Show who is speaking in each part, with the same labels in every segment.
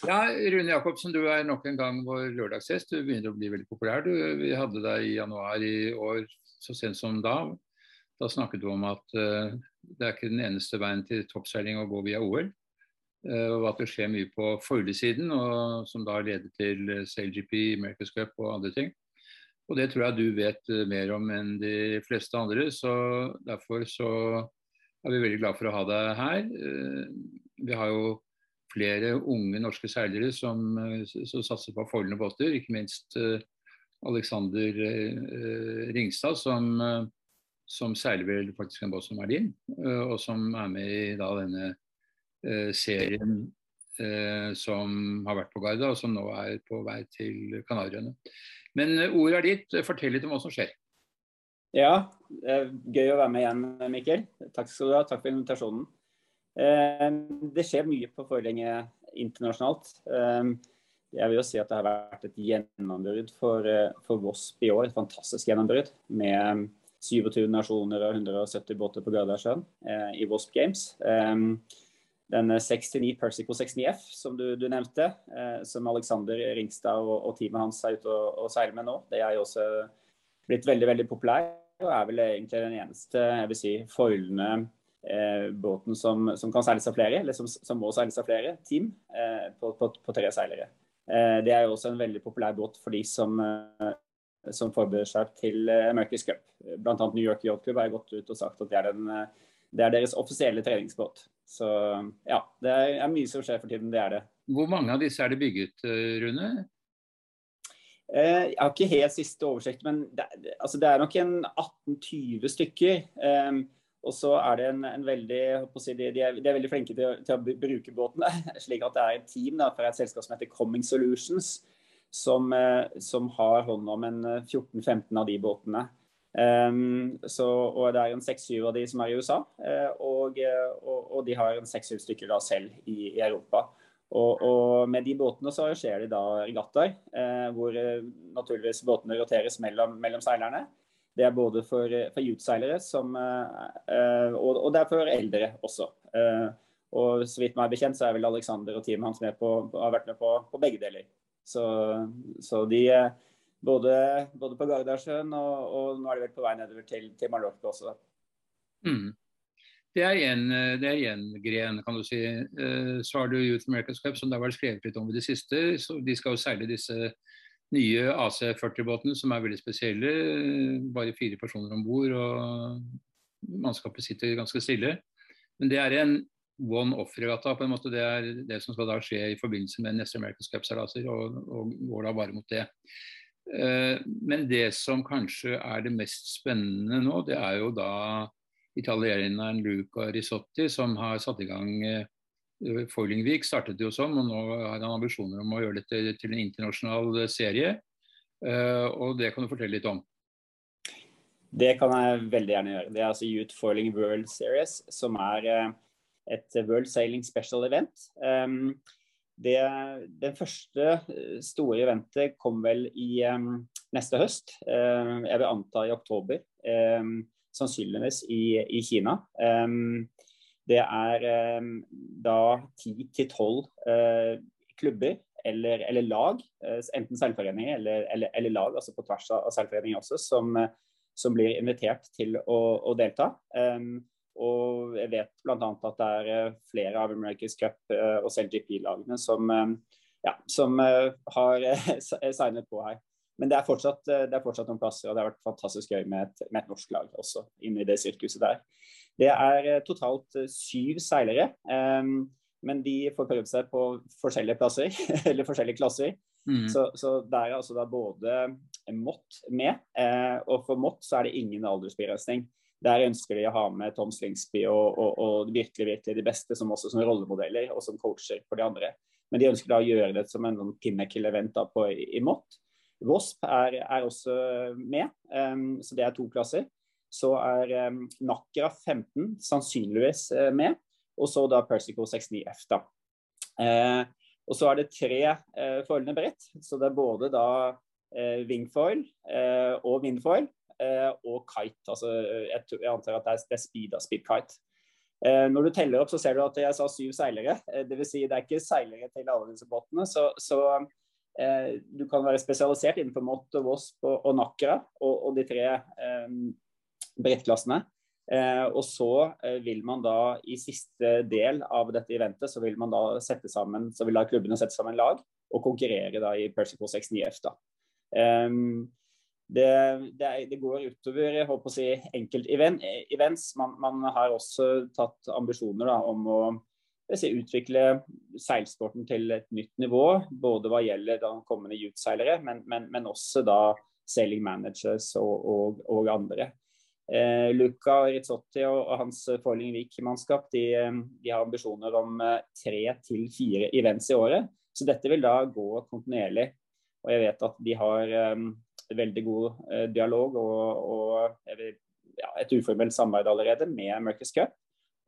Speaker 1: Ja, Rune Jacobsen, du er nok en gang vår lørdagsgjest. Du begynner å bli veldig populær. Du, vi hadde deg i januar i år, så sent som da. Da snakket du om at uh, det er ikke den eneste veien til toppseiling å gå via OL. Uh, og at det skjer mye på forhjulssiden, som da leder til SailGP, America's Cup og andre ting. Og det tror jeg du vet mer om enn de fleste andre. Så derfor så er vi veldig glad for å ha deg her. vi har jo flere unge norske seilere som, som satser på forholdende båter, ikke minst Alexander Ringstad, som som seiler vel faktisk en båt som er din, eh, og som er med i da denne serien som har vært på Garda, og som nå er på vei til Kanariøyene. Men ordet er ditt. Fortell litt om hva som skjer.
Speaker 2: Ja, gøy å være med igjen, Mikkel. Takk skal du ha. Takk for invitasjonen. Det skjer mye på forlenge internasjonalt. Jeg vil jo si at det har vært et gjennombrudd for, for Vosp i år. Et fantastisk gjennombrudd med 27 nasjoner og 170 båter på Gardasjøen eh, i Wasp Games. Den 69 Persico 69F som du, du nevnte, eh, som Alexander Ringstad og, og, teamet hans er ute og, og seiler med nå, det er jo også blitt veldig veldig populær. Og er vel egentlig den eneste jeg vil si, foilende eh, båten som, som, kan seiles av flere, eller som, som må seiles av flere team eh, på, på, på, tre seilere. Eh, det er jo også en veldig populær båt for de som eh, som forbereder seg til eh, America's Cup. Blant annet New York Yacht Club har gått ut og sagt at det er, den, eh, det er deres offisielle treningsbåt. Så ja, det er, mye som skjer for tiden. Det er det.
Speaker 1: Hvor mange av disse er det bygget, eh, Rune?
Speaker 2: Jeg har ikke helt siste oversikt, men det, altså det er nok en 18-20 stykker. Og så er det en, en veldig si, de, de, er, de, er, veldig flinke til, til, å bruke båtene. slik at det er et team da, fra et selskap som heter Coming Solutions, som, eh, som har hånd om en 14-15 eh, av de båtene. Um, så, og Det er en 6-7 av de som er i USA, uh, og, og, og, de har en 6-7 stykker da selv i, i Europa. Og, og, Med de båtene så skjer det da regattaer, eh, hvor naturligvis båtene roteres mellom, mellom, seilerne. Det er både for, for youth-seilere og, og, det er for eldre også. og Så vidt meg er bekjent så er vel Alexander og teamet hans med på, har vært med på, på begge deler. Så, så de både, både på Gardasjøen og, og, nå er de vel på vei nedover til, til Mallorca også.
Speaker 1: Mm. Det er én gren, kan du si. Eh, så har du Youth America's Cup, som det har vært skrevet litt om i det siste. Så de skal jo seile disse nye AC40-båtene, som er veldig spesielle. Bare fire personer om bord, og mannskapet sitter ganske stille. Men det er en one-off-regatta. på en måte Det er det som skal da skje i forbindelse med neste American Cup-seilaser, og, og, går da bare mot det. Uh, men det som kanskje er det mest spennende nå, det er jo da italieneren Luca Risotti som har satt i gang uh, Foilingvik. Startet jo som, og nå har han ambisjoner om å gjøre dette til, en internasjonal serie. Uh, og det kan du fortelle litt om.
Speaker 2: Det kan jeg veldig gjerne gjøre. Det er altså Youth Foiling World Series, som er et World Sailing Special Event. Um, det, den første eh, store eventet kom vel i um, neste høst. Uh, jeg vil anta i oktober. Sannsynligvis i, i Kina. Det er da ti til tolv uh, klubber eller, eller lag, uh, enten seilforeninger eller, eller, eller, lag, altså på tvers av seilforeninger også, som, som, blir invitert til å, å delta. Um, og jeg vet bl.a. at det er eh, flere av America's Cup eh, og LGP-lagene som, eh, ja, som har signet på her. Men det er, fortsatt, det er, fortsatt, noen plasser, og det har vært fantastisk gøy med et, med et norsk lag også inne i det sirkuset der. Det er totalt syv seilere, um, men de får prøvd seg på forskjellige plasser, eller forskjellige klasser. Mm. Så, så der er altså da både Mott med, eh, og for Mott så er det ingen aldersbegrensning. Der ønsker de å ha med Tom Slingsby og, og, og virkelig, virkelig de beste som også som rollemodeller og som coacher for de andre. Men de ønsker da å gjøre det som en sånn pinnacle-event på, i, i Mott. Wasp er, er, også med, um, så det er to klasser. Så er um, Nakra 15 sannsynligvis uh, med, og så da Persico 69F. da. Uh, og så er det tre uh, foilende brett, så det er både da uh, wingfoil og windfoil. Eh, og kite. altså jeg, jeg, antar at det er, det er speed av speed kite. Eh, når du teller opp, så ser du at jeg sa syv seilere. Eh, Dvs. Si det er ikke seilere til alle disse båtene. Så, så eh, du kan være spesialisert innenfor Mott, Vosp og, og Nakra og, og, de tre eh, brettklassene. Eh, og så eh, vil man da i siste del av dette eventet, så vil man da sette sammen, så vil da klubbene sette sammen lag og konkurrere da i Persico 69F. da. Um, det, det, det, går utover jeg håper å si, enkeltevents. Man, man har også tatt ambisjoner da, om å si, utvikle seilsporten til et nytt nivå. Både hva gjelder da kommende youth-seilere, men, men, men, også da sailing managers og, og, og andre. Eh, Luca Rizzotti og, og hans Forling Vik-mannskap de, de, har ambisjoner om eh, tre til fire events i året. Så dette vil da gå kontinuerlig. Og jeg vet at de har um, veldig god dialog og, og ja, et uformelt samarbeid allerede med Mercus Cup.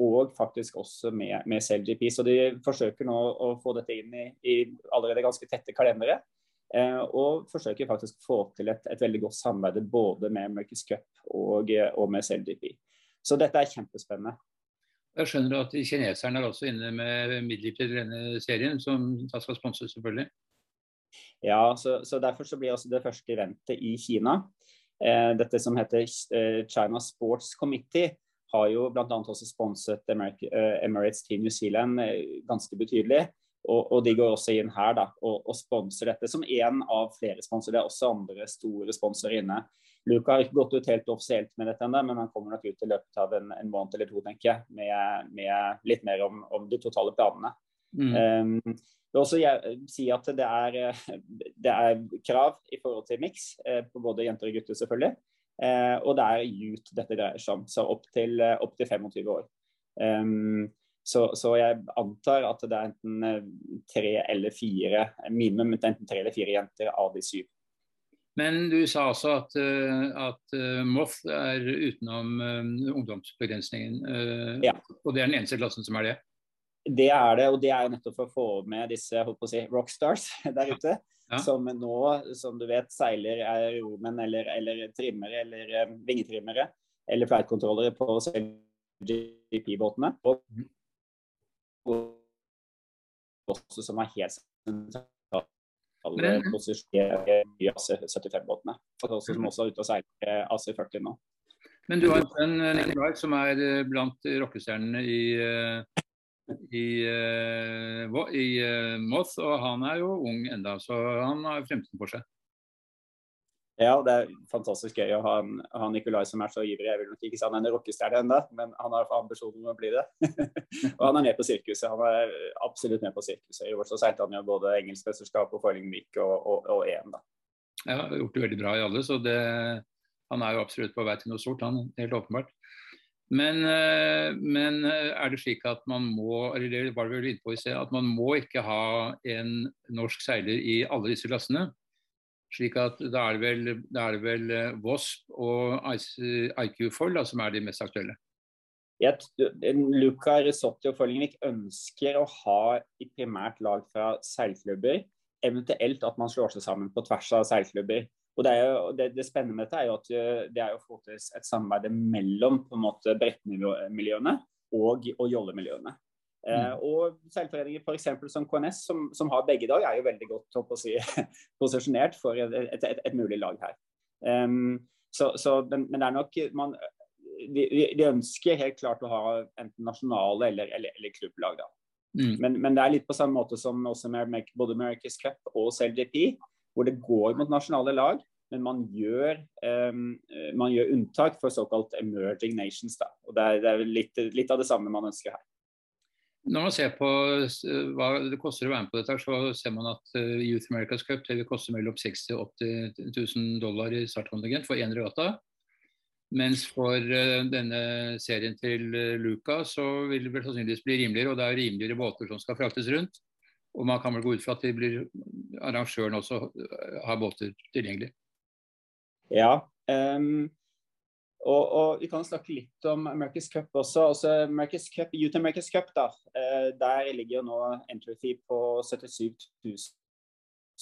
Speaker 2: Og faktisk også med, med CLGP. Så de forsøker nå å få dette inn i, i allerede ganske tette kalendere. Uh, og forsøker faktisk å få til et, et, veldig godt samarbeid både med America's Cup og, og med CLDP. Så dette er kjempespennende.
Speaker 1: Jeg skjønner at kineserne er også inne med midler til denne serien, som da skal sponses, selvfølgelig.
Speaker 2: Ja, så, så, derfor så blir også det første eventet i Kina. Eh, dette som heter eh, China Sports Committee, har jo bl.a. også sponset eh, Emirates Team New Zealand eh, ganske betydelig. Og, og, de går også inn her da, og, og sponser dette som én av flere sponsorer. Det er også andre store sponsorer inne. Luca har ikke gått ut helt offisielt med dette ennå, men han kommer nok ut i løpet av en, en måned eller to, tenker jeg, med, med litt mer om, om, de totale planene. Mm. Um, vil også si at det er, det er, krav i forhold til miks eh, på både jenter og gutter, selvfølgelig. Eh, og det er youth dette dreier seg om, så opp til, opp til 25 år. Um, så, så, jeg antar at det er enten eh, tre eller fire, minimum enten tre eller fire jenter av de syv.
Speaker 1: Men du sa også at, at Moth er utenom ungdomsbegrensningen. Ja. Og det er den eneste klassen som er det?
Speaker 2: Det er det, og det er jo nettopp for å få med disse holdt på å si, rockstars der ute. Ja. Som nå, som du vet, seiler er romenn eller, eller trimmere eller vingetrimmere eller flightkontrollere på GP-båtene. Og også som er helt sentrale posisjoner i AC-75-båtene. Som også er ute og seiler AC-40 nå.
Speaker 1: Men du har en sønn, Nicolai som er blant rockestjernene i i, i, i uh, Moss, og han er jo ung enda, så han har fremtiden for seg.
Speaker 2: Ja, det er fantastisk gøy å ha, ha Nikolai som er så ivrig. Jeg vil nok ikke si han er en rockestjerne ennå, men han har ambisjoner om å bli det. og han er med på sirkuset. Han er absolutt med på sirkuset. I år så seilte han jo både engelskmesterskap og Foiling Week og, og, og, EM, da.
Speaker 1: Ja, har gjort det veldig bra i alle, så det, han er jo absolutt på vei til noe stort, han. Helt åpenbart. Men, eh, men, eh, er det slik at man må eller det var vel inne på i sted, at man må ikke ha en norsk seiler i alle disse klassene? Slik at Da er det vel, er det vel Wasp eh, og IQ Foll som er de mest aktuelle?
Speaker 2: Jeg, Luca Risotti og Follingvik ønsker å ha i primært lag fra seilklubber. Eventuelt at man slår seg sammen på tvers av seilklubber. Og det, jo, det, det, spennende med dette er jo at eh, det er å få et samarbeid mellom brettmiljøene og, og jollemiljøene. Eh, mm. Og seilforeninger f.eks. som KNS, som, som, har begge i dag, er jo veldig godt å si, posisjonert for et, et, et, et, mulig lag her. Um, så, så, men, men, det er nok man, de, de, ønsker helt klart å ha enten nasjonale eller, eller, eller klubblag. da. Mm. Men, men, det er litt på samme måte som også med både America's Cup og CLGP hvor det går mot nasjonale lag, men man gjør, um, man gjør unntak for såkalt emerging nations. Da. Og Det er, det er litt, litt, av det samme man ønsker her.
Speaker 1: Når man ser på hva det koster å være med på dette, så ser man at eh, Youth America's Cup det vil koste mellom 60 og 80 000 dollar i startkontingent for én regatta. Mens for uh, denne serien til uh, Luca så vil det vel sannsynligvis bli rimeligere, og det er rimeligere båter som skal fraktes rundt. Og man kan vel gå ut fra at blir, arrangøren også har båter tilgjengelig.
Speaker 2: Ja. Um, og, og, vi kan snakke litt om America's Cup også. også America's Cup, Utah America's Cup, da. eh, der ligger jo nå entry fee på 77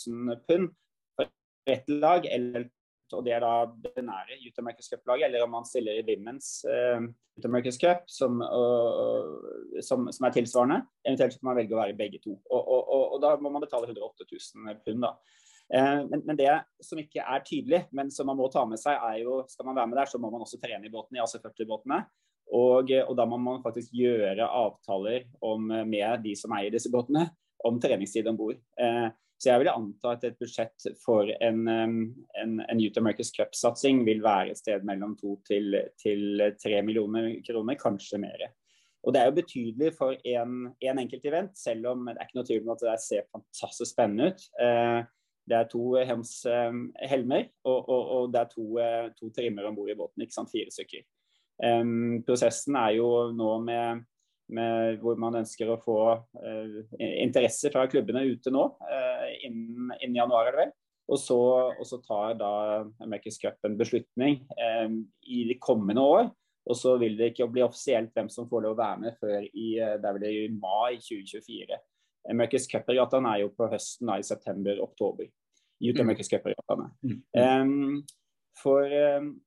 Speaker 2: 000 pund for ett lag, eller og det er da det nære Utah America's Cup-laget, eller om man stiller i Women's eh, Utah America's Cup, som, og, som, som, er tilsvarende. Eventuelt kan man velge å være begge to. Og, og da må man betale 108 000 pund. da. Uh, men, men, det som ikke er tydelig, men som man må ta med seg, er jo skal man være med der, så må man også trene i båtene, i AC40-båtene. Og, og, da må man faktisk gjøre avtaler om, med de som eier disse båtene, om treningstid om bord. Eh, så jeg vil anta at et budsjett for en, en, en Youth America's Cup-satsing vil være et sted mellom to til, til tre millioner kroner, kanskje mer. Og Det er jo betydelig for én en, enkelt event, selv om det er ikke noe tvil om at det ser fantastisk spennende ut. Eh, det er to hems helmer, og, og, og, det er to, eh, to trimmer om bord i båten. ikke sant, Fire stykker. Um, prosessen er jo nå med med, hvor man ønsker å få uh, interesse fra klubbene ute nå, uh, innen, innen, januar. er det vel. Og så, og så tar da America's Cup en beslutning um, i de kommende år. Og så vil det ikke bli offisielt hvem som får lov å være med før i, det er vel i mai 2024. America's Cup-regattaen er jo på høsten, da, i september-oktober. Youth mm. Um, for um,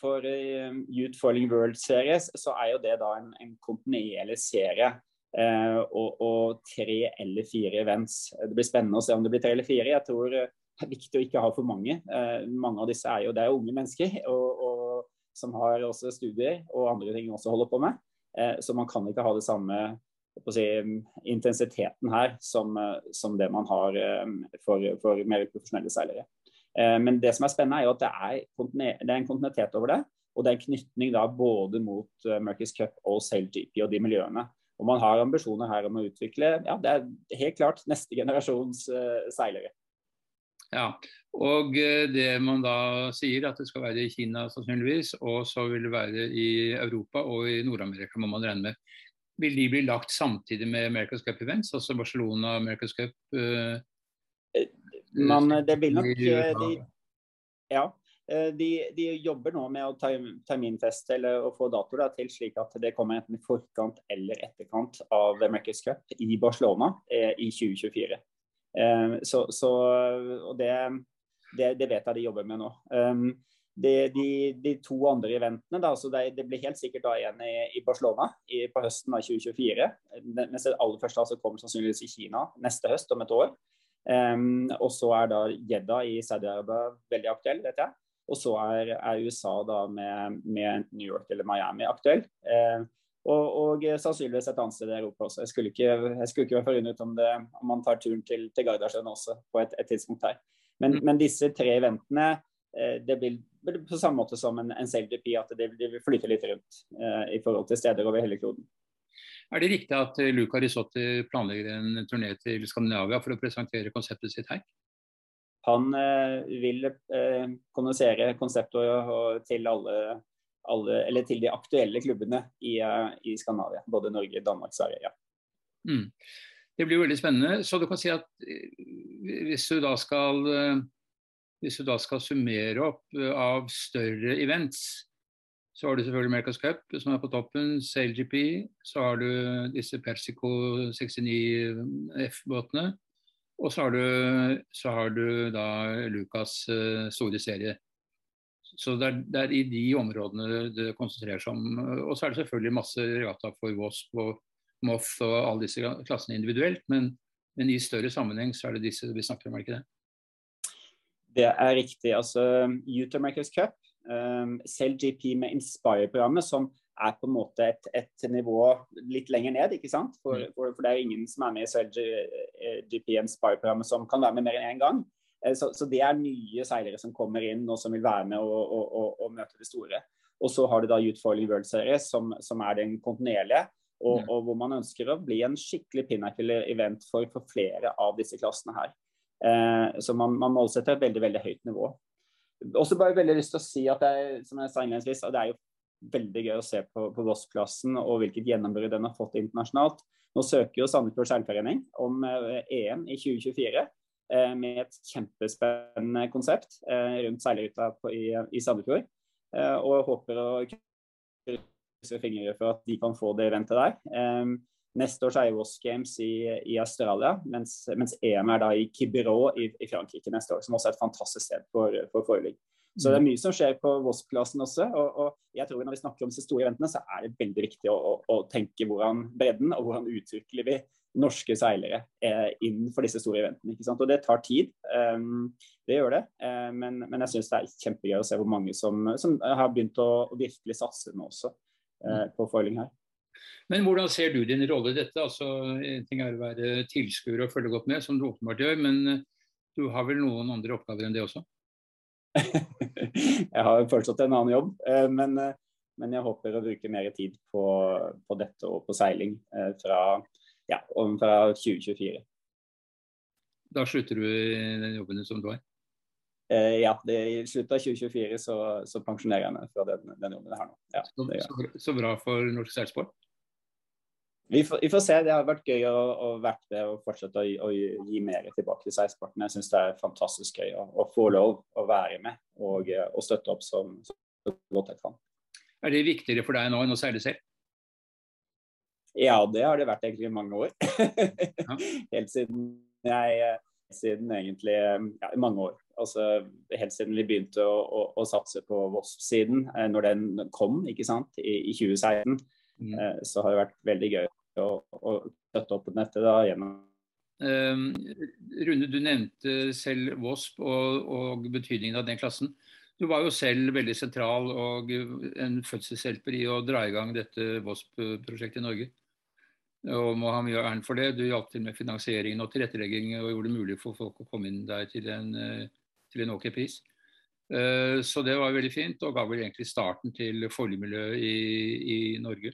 Speaker 2: for uh, Youth Foiling World Series så er jo det da en, en kontinuerlig serie. Uh, og, og, tre eller fire events. Det blir spennende å se om det blir tre eller fire. Jeg tror det er viktig å ikke ha for mange. Uh, mange av disse er jo det er unge mennesker og, og, som har også studier og andre ting også holder på med. så man kan ikke ha det samme si, intensiteten her som, som, det man har for, for mer profesjonelle seilere. Eh, men det som er spennende, er jo at det er, det er en kontinuitet over det. Og det er en knytning da både mot Mercus Cup og SailGP og de miljøene. Og man har ambisjoner her om å utvikle ja, det er helt klart neste generasjons seilere.
Speaker 1: Ja, og det man da sier at det skal være i Kina sannsynligvis, og så vil det være i Europa og i Nord-Amerika, må man regne med. Vil de bli lagt samtidig med America's Cup Events, altså Barcelona America's Cup? Uh,
Speaker 2: men eh, det vil nok eh, de, Ja. Eh, de, de, jobber nå med å terminfeste eller å få datoer til, slik at det kommer enten i forkant eller etterkant av America's Cup i Barcelona i 2024. Så, så, og det, det, det, vet jeg de jobber med nå. De, de, de to andre eventene, da, så det, det, blir helt sikkert da igjen i, i Barcelona i, på høsten av 2024. Mens det aller første altså kommer sannsynligvis i Kina neste høst, om et år. Um, og så er da Jedda i Saudi-Arabia veldig aktuell, vet jeg. Og så er, er USA da med, med, New York eller Miami aktuell. Um, og, og, sannsynligvis et annet sted i Europa også. Jeg skulle ikke, jeg skulle ikke være forundret om, det, om man tar turen til, til Gardasjøen også på et, et, tidspunkt her. Men, mm. men disse tre eventene det blir på samme måte som en, en SailGP, at det, det, vil flyte litt rundt eh, i forhold til steder over hele kloden.
Speaker 1: Er det riktig at eh, Luca Risotti planlegger en turné til Skandinavia for å presentere konseptet sitt her?
Speaker 2: Han eh, vil eh, kommunisere konseptet til alle, alle, eller til de aktuelle klubbene i, uh, i Skandinavia. Både Norge, Danmark, Sverige. Ja.
Speaker 1: Mm. Det blir veldig spennende. Så du kan si at hvis du da skal, hvis du da skal summere opp av større events, så har du selvfølgelig America's Cup, som er på toppen. SailGP. Så har du disse Persico 69 F-båtene. Og så har, du, så har du da Lucas uh, store serie. Så det er, det er, i de områdene det konsentrerer seg om. Og så er det selvfølgelig masse regatta for Wasp og Moff og alle disse klassene individuelt. Men, men, i større sammenheng så er det disse vi snakker om, er det ikke det?
Speaker 2: Det er riktig. altså Youth America's Cup um, selv GP med Inspire-programmet, som er på en måte et, et, nivå litt lenger ned. ikke sant? For, mm. for, for det er ingen som er med i selv GP Inspire-programmet som kan være med mer enn én gang. Eh, så, så, det er nye seilere som kommer inn og som vil være med og, og, og, og møte det store. Og så har du da Youth Foiling World Series, som, som er den kontinuerlige. Og, mm. og, hvor man ønsker å bli en skikkelig pinnacle-event for, for, flere av disse klassene her. Eh, så man, man målsetter et veldig veldig høyt nivå også bare veldig lyst til å si at det er, som jeg sa innledningsvis, det er jo veldig gøy å se på, på Voss-klassen og hvilket gjennombrudd den har fått internasjonalt. Nå søker jo Sandefjord seilforening om eh, EM i 2024 eh, med et kjempespennende konsept rundt seilruta i, i Sandefjord. Og håper å krysse fingre for at de kan få det eventet der. Neste år så er jo Games i, i Australia, mens, mens, EM er da i Quiberon i, i, Frankrike neste år, som også er et fantastisk sted for, for foiling. Så det er mye som skjer på Wasp-klassen også. Og, og, jeg tror når vi snakker om disse store eventene, så er det veldig viktig å, å, å tenke hvordan bredden og hvordan utvikler vi norske seilere eh, innenfor disse store eventene. ikke sant? Og det tar tid. Um, det gjør det. Uh, men, men, jeg syns det er kjempegøy å se hvor mange som, som har begynt å, å, virkelig satse nå også uh, på foiling her.
Speaker 1: Men hvordan ser du din rolle i dette? Altså, En ting er å være tilskuer og følge godt med, som du åpenbart gjør, men eh, du har vel noen andre oppgaver enn det også?
Speaker 2: jeg har fortsatt en annen jobb, men, men, jeg håper å bruke mer tid på, på dette og på seiling fra ja, fra 2024.
Speaker 1: Da slutter du i den jobben som du har?
Speaker 2: Eh, ja, det, i slutten av 2024 så, så pensjonerer jeg meg fra den, den jobben jeg har nå. Ja,
Speaker 1: så, så, så, bra for norsk seilsport?
Speaker 2: Vi, vi, får se. Det har vært gøy å, å vært med og fortsette å, å, gi mer tilbake til seilsporten. Jeg syns det er fantastisk gøy å, å, få lov å være med og, og støtte opp som, så godt jeg kan.
Speaker 1: Er det viktigere for deg nå enn å seile selv?
Speaker 2: Ja, det har det vært egentlig i mange år. helt siden jeg siden egentlig ja, i mange år. Altså Helt siden vi begynte å, å, å satse på Voss-siden, eh, når den kom ikke sant, i, i 2016, mm. eh, så har det vært veldig gøy å, å støtte opp på nettet da gjennom
Speaker 1: um, Rune, du nevnte selv Wasp og, og, betydningen av den klassen. Du var jo selv veldig sentral og en fødselshjelper i å dra i gang dette Wasp-prosjektet i Norge og må ha mye æren for det. Du hjalp til med finansieringen og tilrettelegging og gjorde det mulig for folk å komme inn der til en, eh, til en ok pris. Eh, så det var veldig fint, og ga vel egentlig starten til forligmiljøet i, i Norge.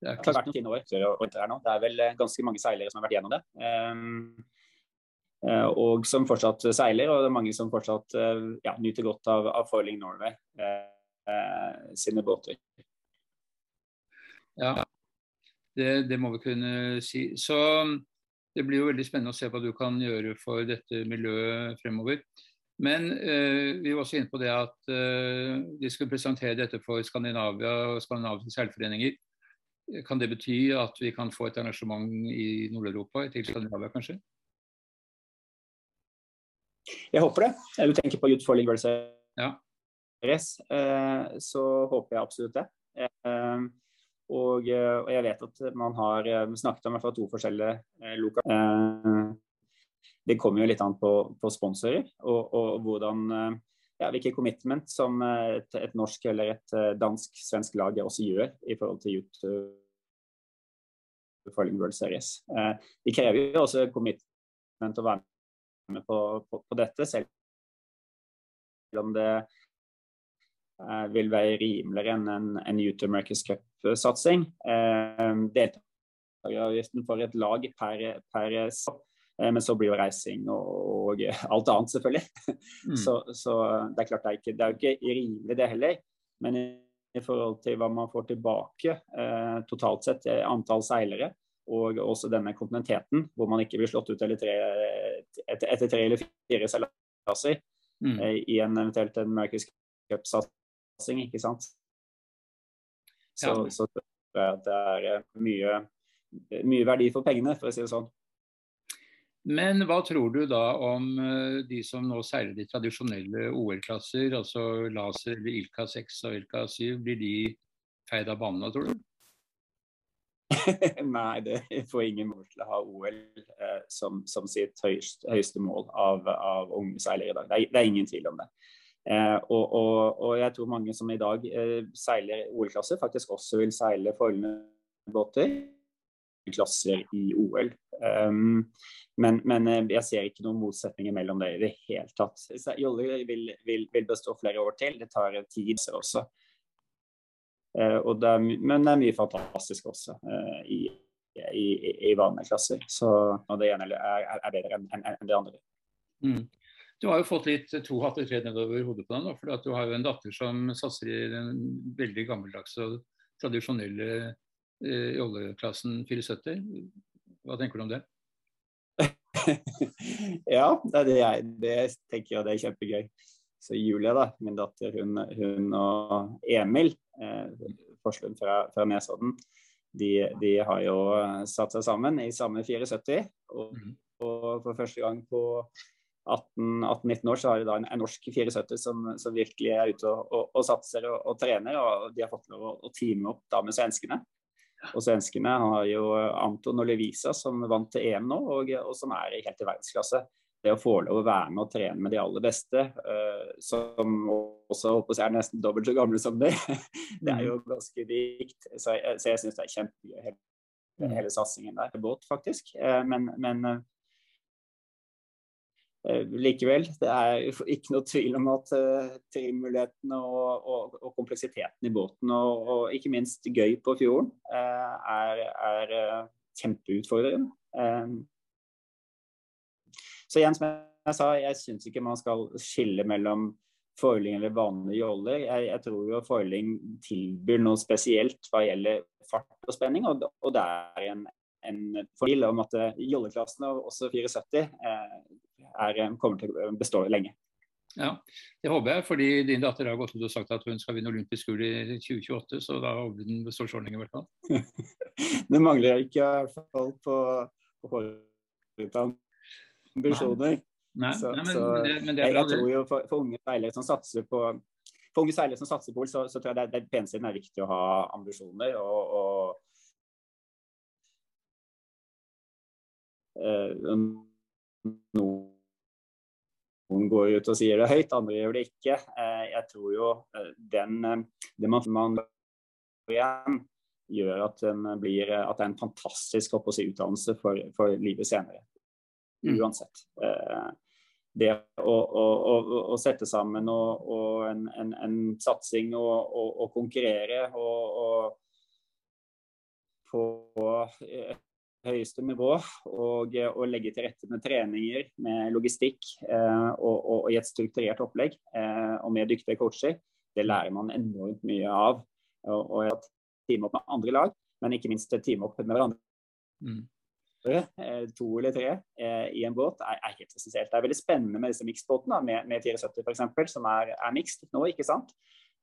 Speaker 2: Det, har vært fine år Det er vel ganske mange seilere som har vært gjennom det. Eh, og som fortsatt seiler, og det er mange som fortsatt ja, nyter godt av, av Foiling Norway sine båter.
Speaker 1: Ja, det, det, må vi kunne si. Så det blir jo veldig spennende å se hva du kan gjøre for dette miljøet fremover. Men eh, vi var også inne på det at eh, de skulle presentere dette for Skandinavia og skandinaviske seilforeninger. Kan det bety at vi kan få et arrangement i Nord-Europa, til Skandinavia kanskje?
Speaker 2: Jeg håper det. Du tenker på Youth for League
Speaker 1: ja.
Speaker 2: Eh, så håper jeg absolutt det. Eh, og, eh, og, jeg vet at man har snakket om to forskjellige lokaler. Det kommer jo litt an på, på sponsorer og, og, hvordan ja, hvilke commitment som et, et norsk eller et dansk-svensk lag også gjør i forhold til Foiling World Series. De krever jo også commitment å være med på, på, på dette, selv om det Eh, vil være rimeligere enn en, en Youth Mercus Cup-satsing. Eh, deltakeravgiften for et lag per, per eh, men så blir jo reising og, og alt annet, selvfølgelig. Mm. Så, så, det er klart det er, ikke, det er jo ikke rimelig, det heller. Men i forhold til hva man får tilbake eh, totalt sett, antall seilere, og også denne kontinenteten, hvor man ikke blir slått ut tre, etter, etter, tre eller fire seilaser mm. eh, i en eventuelt en Mercus Cup-satsing ikke sant. Så, ja. så det er eh, mye, mye verdi for pengene, for å si det sånn.
Speaker 1: Men hva tror du da om eh, de som nå seiler de tradisjonelle OL-klasser, altså laser eller Ilka 6 og Ilka 7, blir de feid av banen da, tror du?
Speaker 2: Nei, det får ingen mål til å ha OL eh, som, som, sitt høyeste, høyeste mål av, av unge seilere i dag. Det er, det er, ingen tvil om det. Eh, og, og, og, jeg tror mange som i dag eh, seiler OL-klasser, faktisk også vil seile forholdene båter. Klasser i OL. Um, men, men, eh, jeg ser ikke noen motsetninger mellom det i det hele tatt. Jolle vil, vil, vil, bestå flere år til. Det tar tid også. Uh, det er, men det er mye fantastisk også uh, i, i, i vanlige klasser. Så, og det ene er, er bedre enn en, det andre.
Speaker 1: Mm. Du har jo fått litt to hatter tredd nedover hodet på deg. For du har jo en datter som satser i den veldig gammeldagse og tradisjonelle eh, oljeklassen 74. Hva tenker du om det?
Speaker 2: ja, det, er, det tenker jeg det er kjempegøy. Så Julia, da, min datter, hun, hun og Emil eh, Forslund fra, fra Nesodden, de, de, har jo satt seg sammen i samme 74. Og, mm. og for første gang på 18-19 år så har de da en, en norsk 74 som, som, virkelig er ute og, og, og satser og, og, trener. Og de har fått lov å, å teame opp da med svenskene. Og svenskene har jo Anton og Levisa som vant til EM nå, og, og som er helt i verdensklasse. Det å få lov å være med og trene med de aller beste, uh, som også håper jeg er nesten dobbelt så gamle som det, det er jo mm. ganske rikt. Så så jeg syns det er kjempegøy, hele, mm. hele satsingen der. Båt, faktisk. Uh, men, men Eh, likevel, det er ikke noe tvil om at trimulighetene trimmulighetene og, og, og, kompleksiteten i båten, og, og, ikke minst gøy på fjorden, uh, er, er kjempeutfordrende. Så igjen, som jeg sa, jeg syns ikke man skal skille mellom foiling eller vanlige joller. Jeg, jeg, tror jo foiling tilbyr noe spesielt hva gjelder fart og spenning, og, det er en, en fordel om at jolleklassene, også 74, er, eh, kommer til å bestå lenge.
Speaker 1: Ja, Det håper jeg, fordi din datter har gått ut og sagt at hun skal vinne olympisk gull i 2028, så da håper hun består så lenge i hvert fall.
Speaker 2: det mangler ikke i hvert fall på, på ambisjoner.
Speaker 1: Nei, så, nei, men, så, det, men
Speaker 2: det jeg, jeg, tror jo for, for unge seilere som satser på for unge seilere som satser på så, så tror jeg det, det peneste er viktig å ha ambisjoner. og, og noen går ut og sier det høyt, andre gjør det ikke. Eh, jeg tror jo eh, den, eh, det man, man igjen gjør at, blir, at, det er en fantastisk si, utdannelse for, for, livet senere. Mm. Uansett. Det å, å, å, å sette sammen og, og en, en, en, satsing og, og konkurrere og, få høyeste nivå og, og, legge til rette med treninger, med logistikk eh, og, og, i et strukturert opplegg eh, og med dyktige coacher, det lærer man enormt mye av. Og, og teame opp med andre lag, men ikke minst teame opp med hverandre. Mm. Eh, to eller tre eh, i en båt er, er, helt essensielt. Det er veldig spennende med disse miksbåtene, med, med 74 f.eks., som er, er mixed nå, ikke sant.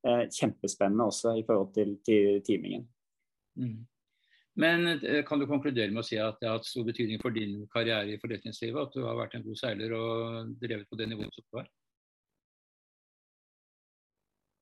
Speaker 2: Eh, kjempespennende også i forhold til, til teamingen. Mm.
Speaker 1: Men eh, kan du konkludere med å si at det har hatt stor betydning for din karriere i forretningslivet at du har vært en god seiler og drevet på det nivået som du har?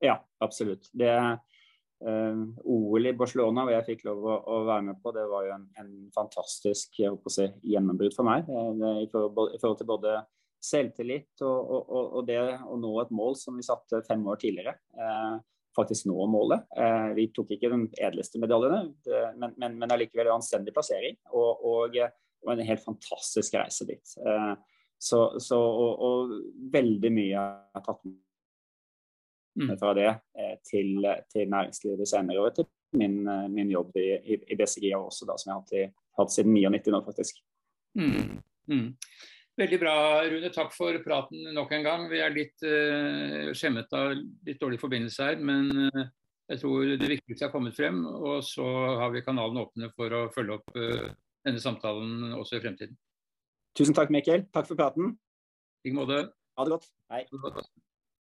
Speaker 2: Ja, absolutt. Det eh, OL i Barcelona, hvor jeg fikk lov å, å, være med på, det var jo en, en fantastisk si, gjennombrudd for meg. Det, i, forhold, I forhold til både selvtillit og, og, og, det å nå et mål som vi satte fem år tidligere. Uh, faktisk nå målet. Eh, vi tok ikke den edleste medaljene, men, men, men allikevel en anstendig plassering. Og, og, og, en helt fantastisk reise dit. Eh, så, så og, og, veldig mye er tatt med mm. fra det eh, til, til, næringslivet senere, og til min, min jobb i, i, i BCG også, da, som jeg har hatt, i, hatt siden 99 nå, faktisk.
Speaker 1: Mm. Mm. Veldig bra, Rune. Takk for praten nok en gang. Vi er litt uh, skjemmet av litt dårlig forbindelse her, men uh, jeg tror det viktigste er kommet frem. Og så har vi kanalen åpne for å følge opp uh, denne samtalen også i fremtiden.
Speaker 2: Tusen takk, Mikkel. Takk for praten.
Speaker 1: I like måte.
Speaker 2: Ha det godt. Hei.